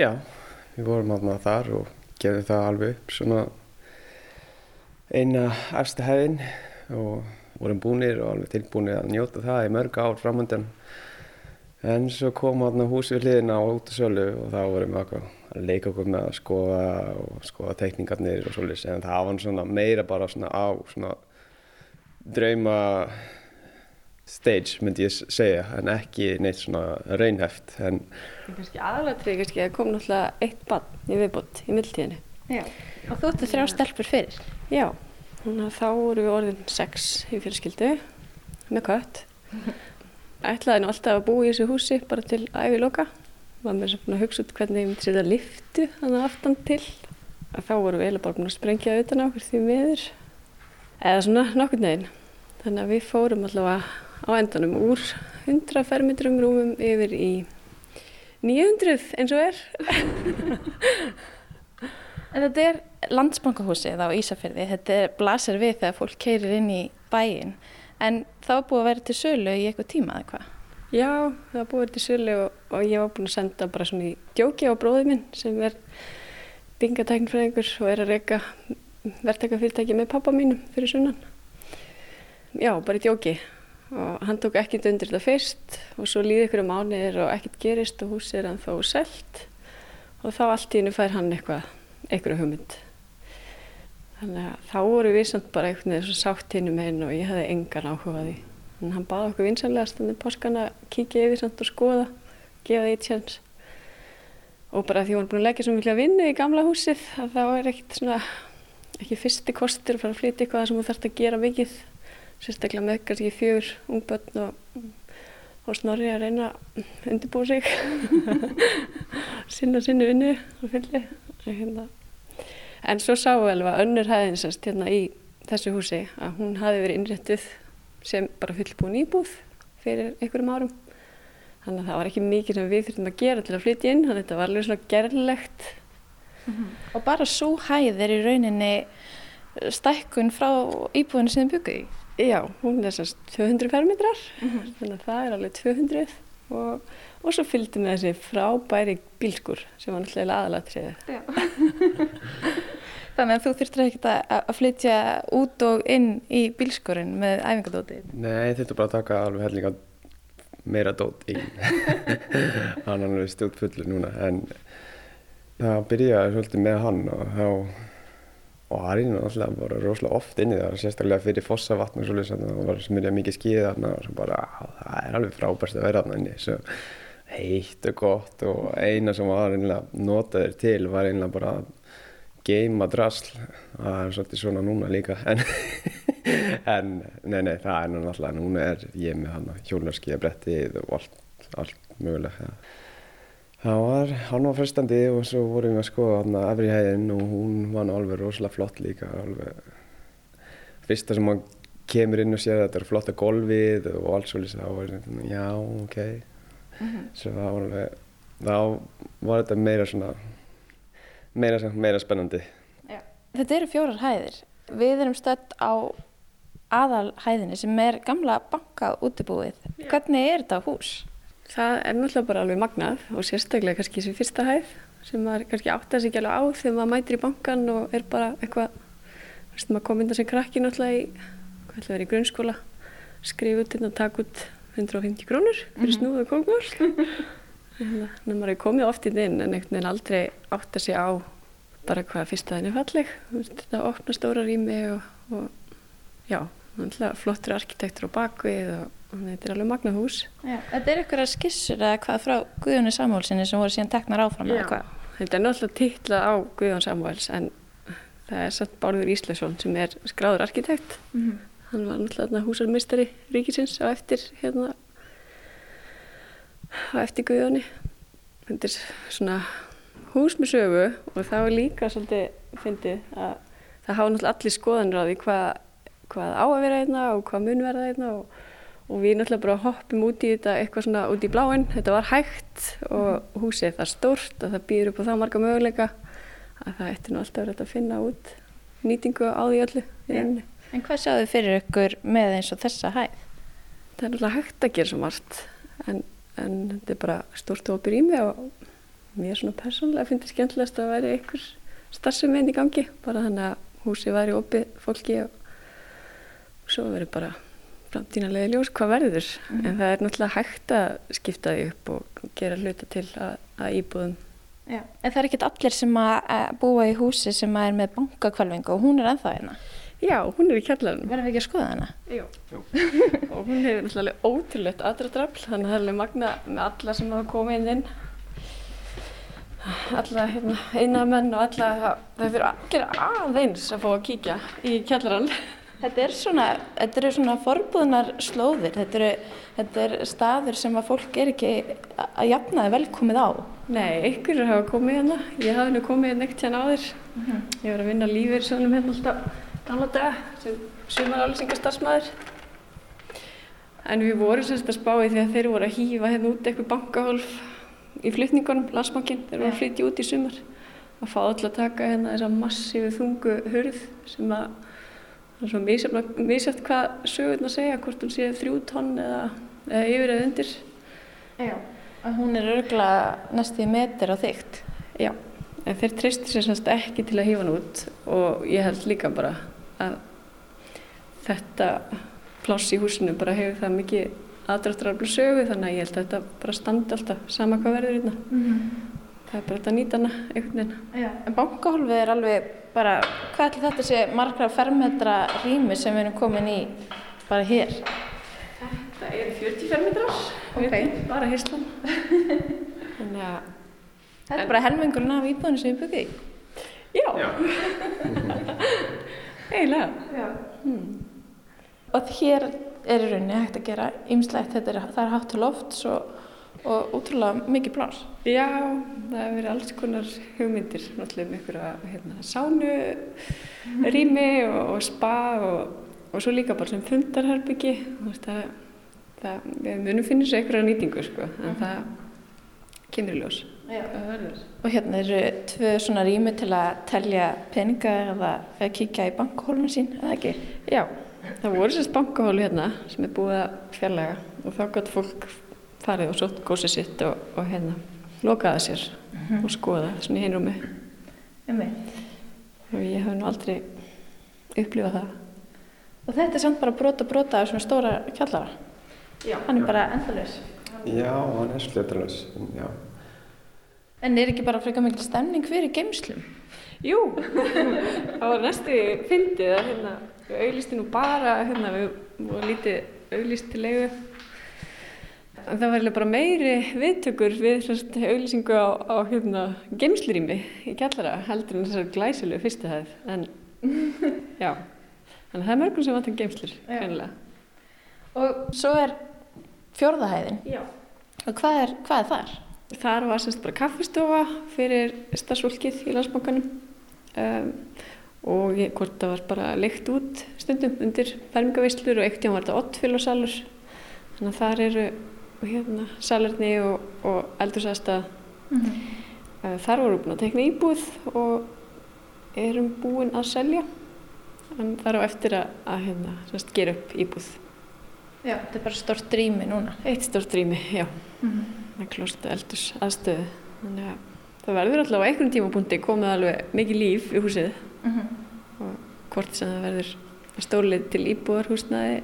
Já, við vorum aðna þar og gerðum það alveg upp svona eina eftir hefðin og vorum búinir og alveg tilbúinir að njóta það í mörg ár framöndan En svo kom hann hús við hliðina á út og sölu og þá vorum við að leika okkur með að skoða og skoða tekningarnir og svolítið en það var svona meira bara svona á svona drauma stage myndi ég segja en ekki neitt svona raunheft en kannski aðalatrið kannski að kom náttúrulega eitt bann í viðbót í mildtíðinni Já, og þú ætti þrjá stelpur fyrir. Já, þannig að þá voru við orðin sex í fyrirskildu með kött ætlaði nú alltaf að búa í þessu húsi bara til æfi loka var mér svona að hugsa út hvernig ég myndi setja liftu þannig aftan til. Að þá voru við eiginlega bara búin að sprengja auðvitað okkur því miður. Eða svona nokkur neginn þannig að við fórum allavega á endanum úr 100 fermetrum rúmum yfir í 900 eins og er. En þetta er landsbankahúsið á Ísafjörði, þetta blasir við þegar fólk keirir inn í bæin en það var búið að vera til sölu í eitthvað tíma eða hvað? Já, það var búið til sölu og, og ég var búin að senda bara svona í djóki á bróðið minn sem er byngatæknfræðingur og er að reyka verktakafyrirtæki með pappa mínum fyrir sunnan. Já, bara í djóki og hann tók ekkert undir þetta fyrst og svo líði ykkur um ánir og ekkert gerist og húsið er ennþá selt og þá allt í hennu fær hann eitthvað, eitthvað hugmynd. Þannig að þá voru við samt bara einhvern veginn svo sátt hinn um henn og ég hefði engan áhuga því. En hann baði okkur vinsanlega stundin páskan að kíkja yfir samt og skoða, gefa það eitt sjans. Og bara því hann búin að leggja svo miklu að vinna í gamla húsið að þá er ekkert svona, ekki fyrsti kostur að fara að flytja eitthvað sem þú þarfst að gera mikið. Sérstaklega með kannski fjögur ungbönn og, og snorri að reyna að undirbúa sig, sinna sinni vinnu og fylli. En svo sáum við alveg að önnur hæðinsast hérna í þessu húsi að hún hafi verið innréttuð sem bara fullbúin íbúð fyrir einhverjum árum. Þannig að það var ekki mikið sem við þurfum að gera til að flytja inn, þannig að þetta var alveg svona gerlegt. Mm -hmm. Og bara svo hæð er í rauninni stækkun frá íbúðinu sem þið byggðu í? Já, hún er semst 200 fermetrar, mm -hmm. þannig að það er alveg 200 og, og svo fylgdi með þessi frábæri bílskur sem var náttúrulega aðalatriðið. Þannig að þú þurftir ekkert að flytja út og inn í bílskurinn með æfingadóti? Nei, þetta er bara að taka alveg hellinga meira dót í. hann er stjórn fullur núna, en það byrjaði svolítið með hann og þá og það er náttúrulega bara rosalega oft inni það, sérstaklega fyrir fossavatn og svolítið þannig að það var smyrjað mikið skíð þarna og svo bara, það er alveg frábærst að vera þarna inni, svo heitt og gott og eina sem var einlega notaður til var einlega bara geima drasl. Það er svolítið svona núna líka en, en nei, nei, það er náttúrulega núna er ég með hann hjólarskíðabrettið og allt, allt mögulega það var, hann var frestandi og svo vorum við að skoða hann að efri hæðin og hún var nú alveg rosalega flott líka alveg fyrsta sem hann kemur inn og sér þetta er flotta golfið og allt svolítið þá var þetta, já, ok. Mm -hmm. svo það var alveg þá var þetta meira svona meira, meira spennandi. Já. Þetta eru fjórar hæðir. Við erum stött á aðalhæðinni sem er gamla bankað útibúið. Já. Hvernig er þetta hús? Það er náttúrulega bara alveg magnað og sérstaklega kannski þessi fyrsta hæð sem maður kannski átt að sig alveg á þegar maður mætir í bankan og er bara eitthvað, þú veist maður komið inn sem krakki náttúrulega í, hvað ætla að vera í grunnskóla, skrifa út inn og taka út 150 krónur fyrir mm -hmm. snúðu kókmál. Þannig að maður hefur komið oft inn inn en einhvern veginn aldrei átt að sé á bara hvað fyrst að henni falleg. Þetta opna stóra rými og, og já, flottur arkitektur á bakvið og, þetta er alveg magna hús. Já, þetta er ykkur að skissur eða hvað frá Guðjóni Samúlsinni sem voru síðan teknar áfram eða hvað? Þetta er náttúrulega titlað á Guðjón Samúls en það er satt Bárður Ísleifsson sem er skráður arkitekt. Mm -hmm. Hann var náttúrulega húsarmistari ríkisins á eftir hérna á eftir Guðjóni. Þetta er svona hús með sögu og það var líka svolítið fyndið að það hafa náttúrulega allir skoðanir á því hvað, hvað á að vera einna og hvað mun vera einna og, og við náttúrulega bara hoppum út í þetta eitthvað svona út í bláinn. Þetta var hægt og húsið er það stórt að það býður upp á það marga möguleika að það eftir nú alltaf verið að finna út nýtingu á því öllu í rauninni. En hvað sjáðu fyrir ykkur með eins og þessa hæð? Það er náttúrulega hægt að gera svo margt en en þetta er bara stórt hópur í mig og mér svona persónulega finnst þetta skemmtilegast að væri einhver starfsefinn í gangi bara þannig að húsi væri opið fólki og svo verður bara framtíðanlega ljós hvað verður en það er náttúrulega hægt að skipta því upp og gera hluta til að, að íbúðum Já. En það er ekkert allir sem að búa í húsi sem að er með bankakvalvingu og hún er ennþá hérna. Já, hún er í kjallarinn. Verðum við ekki að skoða hana? Jú. og hún hefur náttúrulega ótrúlegt aðdrafl þannig að það er alveg magna með alla sem hafa komið inn. Inn alla hérna, einamenn og alla það fyrir allir aðeins að fá að kíkja í kjallarann. Þetta er svona, þetta eru svona forbúðnar slóðir, þetta eru, þetta er staður sem að fólk er ekki að jafnaði velkomið á. Nei, ykkur hafa komið hérna. Ég hafi nú komið hérna ekkert hérna áður. Ég var að vinna lífið svonum hérna alltaf gamla daga sem sumar álýsingastarsmaður en við vorum semst að spá í því að þeir voru að hýfa hérna út eitthvað bankahólf í flytningunum, landsbankin, þeir voru að flytja út í sumar að fá öll að taka hérna þessa massífu þungu hurð sem að það er svo misjafn- misjafnt hvað sögurnar segja, hvort hún sé þrjú tonn eða, eða yfir eða undir Já. Að hún er örgulega næstu í meter á þygt. Já, en þeir treystu sér semst ekki til að hífa hann út og ég held líka bara að þetta pláss í húsinu bara hefur það mikið aðdráttaraflu sögu þannig að ég held að þetta bara standi alltaf sama hvað verður hérna. Það er bara þetta að nýta hana einhvern veginn. Já. En bankahólfið er alveg bara, hvað ætli þetta sé margra fermetra rými sem við erum komin í bara hér? Það eru 45 metrar, Ok. bara hirslan. þannig að, Þetta er bara helmingurinn af íbúðinu sem við byggum í. já, eiginlega. Já. Og hér er í rauninni hægt að gera ymslegt, þetta er, er hátt til lofts og, og útrúlega mikið pláss. Já, það hefur verið alls konar hugmyndir, náttúrulega um einhverja hérna, sánu, rými og, og spa og, og svo líka bara sem fundarherbyggi. Það, það, við munum finna sér einhverja nýtingu, sko, en það kemur í ljós. Og hérna eru tvö svona rými til að telja peninga eða eða kíkja í bankahólfinu sín, eða ekki? Já, það voru sérst bankahólu hérna sem er búið að fjarlæga og þá gott fólk farið og sótt gósið sitt og, og hérna lokaða sér og skoða svona í hinrúmi. Einmitt. Og ég hef nú aldrei upplifað það. Og þetta er samt bara brota brota af svona stóra kjallara. Já. Hann er bara endalaus. Já, hann er slötralaus, já. En er ekki bara frekar mikil stemning fyrir geimslum? Jú, það var næstu fyndið að hérna, við auglisti nú bara, hérna, við vorum lítið auglist til leigu. En það var eiginlega bara meiri viðtökur við sérst, auglýsingu á, á hérna, geimslurými í kjallara heldur en þessar glæsilegu fyrstu hæð. En já, þannig að það er mörgum sem vantar geimslur, Já. greinilega. Og svo er fjórðahæðin. Já. Og hvað er, hvað er þar? Þar var semst bara kaffistofa fyrir starfsfólkið í landsbankanum um, og hvort það var bara leikt út stundum undir fermingaveislur og eitt ján var þetta oddfélagsalur þannig að þar eru hérna, salerni og, og eldursasta uh, þar vorum við búin að tekna íbúð og erum búin að selja en þar á eftir að, að hérna, semst, gera upp íbúð. Já, þetta er bara stort drými núna. eitt stórt rými, já með klóst eldurs aðstöðu þannig að það verður alltaf á einhvern tímapunkti komið alveg mikið líf í húsið. Og hvort sem það verður stórlið til íbúðarhúsnaði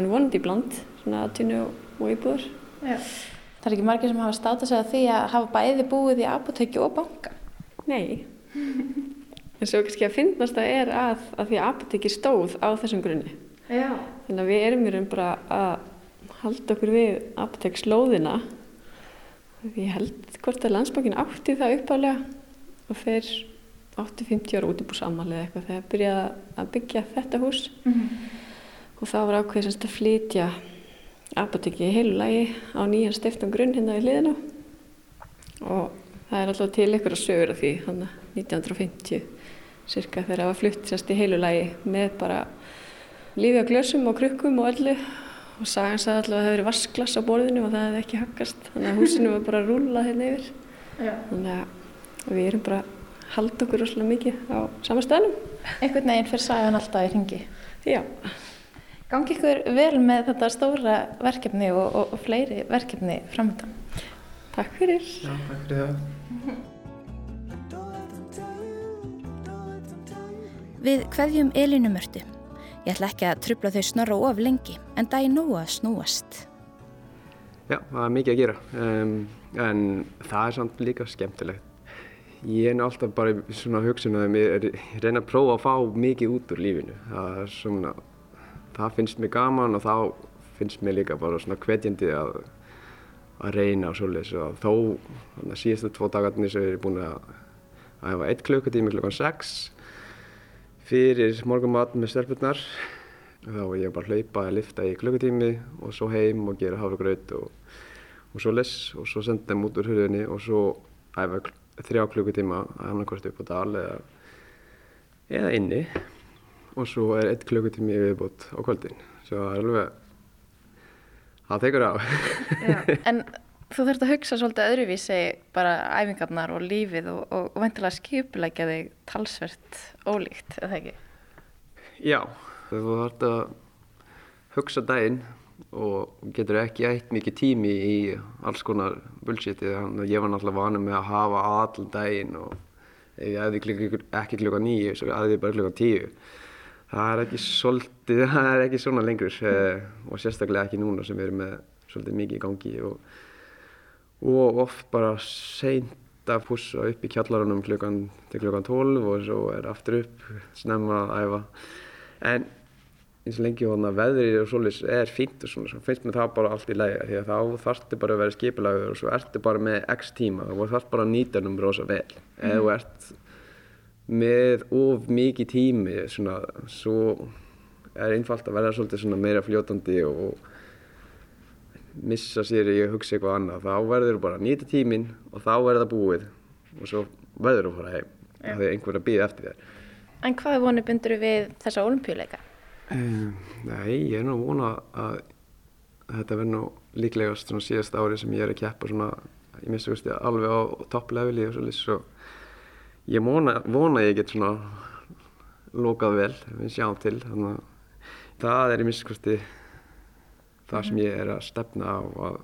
en vonandi bland, svona aðtjunu og, og íbúðar. Já. Það er ekki margir sem hafa státa sig að því að hafa bæði búið í apotekki og banka. Nei. En svo kannski að finnast það er að, að því að apotekki stóð á þessum grunni. Já. þannig að við erum í raun bara að halda okkur við apotekslóðina ég held hvort að landsbankin átti það uppálega og þeir átti 50 ára útibúsamali eða eitthvað þegar byrjaði að byggja þetta hús. Og þá var ákveðið semst að flytja apotekki í heilu lagi á nýjan stiftan grunn hérna við hliðina. Og það er alltaf til ykkur að sögur af því hann 1950 cirka þegar það var flutt semst í heilu lagi með bara lífi á glösum og krukkum og öllu og sagan sagði alltaf að það hefði verið vasklas á borðinu og það hefði ekki hakkast þannig að húsinu var bara rúlað hérna yfir Já. þannig að við erum bara halda okkur rosalega mikið á sama staðnum Einhvern veginn fyrir sagan alltaf í ringi. Já, Gangi ykkur vel með þetta stóra verkefni og, og, og fleiri verkefni framöndan. takk fyrir Já, takk fyrir það. Við kveðjum Elínu Mörtu. Ég ætla ekki að trubla þau snorra of lengi en það er nógu að snúast. Já, það er mikið að gera um, en það er samt líka skemmtilegt. Ég er alltaf bara í svona hugsunaðum, ég reyna að prófa að fá mikið út úr lífinu. Það, svona, það finnst mér gaman og þá finnst mér líka bara svona hvetjandi að, að reyna og svolítið. Og þó, að síðastu tvo dagarnir sem ég er búin að æfa eitt klukkutími klukkan 6 fyrir morgumat með stelpunar. Þá var ég bara að hlaupa að lifta í klukkutími og svo heim og gera hafragraut og, og svo les og svo senda þeim út úr hurðinni og svo æfa þrjá klukkutíma að annarkvæmst upp á dal eða, eða inni og svo er eitt klukkutími viðbútt á kvöldin. Svo það er alveg, það tekur á. Já, en þú þurft að hugsa svolítið öðruvísi bara æfingarnar og lífið og, og, og ventilega skipulækja þig talsvert ólíkt, eða ekki? Já, þú þarf að hugsa daginn og getur ekki eitt mikið tími í alls konar bullshiti þannig að ég var náttúrulega vanið með að hafa all daginn og ef ég klukka, ekki klukka nýju svo ég bara klukka tíu það er ekki svolítið, það er ekki svona lengur eh, og sérstaklega ekki núna sem við erum með svolítið mikið í gangi og og oft bara seint að pussa upp í kjallarunum klukkan til klukkan 12 og svo er aftur upp snemma að æfa en eins og lengi hóna veðrið og svolítið er fínt og svona, svo finnst mér það bara allt í læga því að þá þarftu bara að vera skipilagur og svo ertu bara með x tíma og þarfst bara að nýta hennum rosa vel mm. eða þú ert með of mikið tími svona, svo er einfalt að vera svolítið svona meira fljótandi og missa sér í að hugsa eitthvað annað þá verður þú bara að nýta tíminn og þá er það búið og svo verður þú að fara heim ja. þegar einhver að býða eftir þér En hvað vonu bindur við þessa olimpíuleika? Um, nei, ég er nú að vona að þetta verður nú líklegast svona síðast ári sem ég er að keppa svona, ég missi veist ég alveg á toppleveli og svolítið svo ég vona, vona ég get svona lokað vel, við sjáum til þannig að það er í misskvæmsti það sem ég er að stefna á að,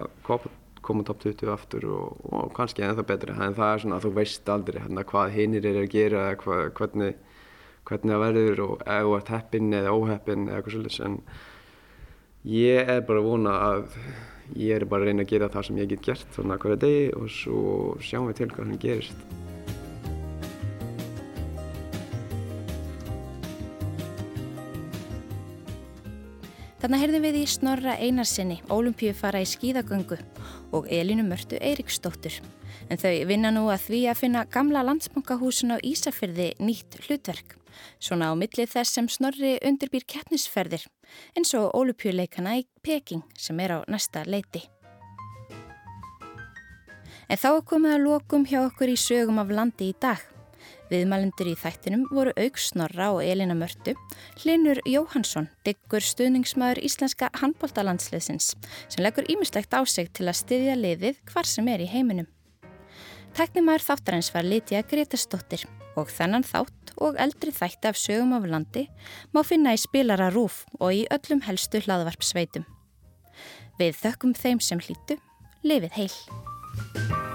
að koma top 20 aftur og, og kannski ennþá betri en það er svona að þú veist aldrei hérna, hvað hinnir er að gera hva, hvernig, hvernig það verður og ef þú ert heppin eða óheppin eða eitthvað svolítið en ég er bara að vona að ég er bara að reyna að gera það sem ég get gert svona hverja degi og svo sjáum við til hvað hann gerist Þannig heyrðum við í Snorra Einarsinni, ólimpíu fara í skíðagöngu og Elinu Mörtu Eiríksdóttur. En þau vinna nú að því að finna gamla landsbankahúsin á Ísafyrði nýtt hlutverk. Svona á millið þess sem Snorri undirbýr keppnisferðir, eins og ólimpíuleikana í Peking sem er á næsta leiti. En þá komum við að lokum hjá okkur í sögum af landi í dag. Viðmælendur í þættinum voru Aug Snorra og Elina Mörtu, Linur Jóhansson, diggur stuðningsmaður íslenska handbóltalandsliðsins sem leggur ímislegt á sig til að styðja liðið hvar sem er í heiminum. Tæknimaður þáttarins var Lítiða Gretastóttir og þennan þátt og eldri þætti af sögum af landi má finna í spilara rúf og í öllum helstu hlaðvarp sveitum. Við þökkum þeim sem hlýtu, lifið heil.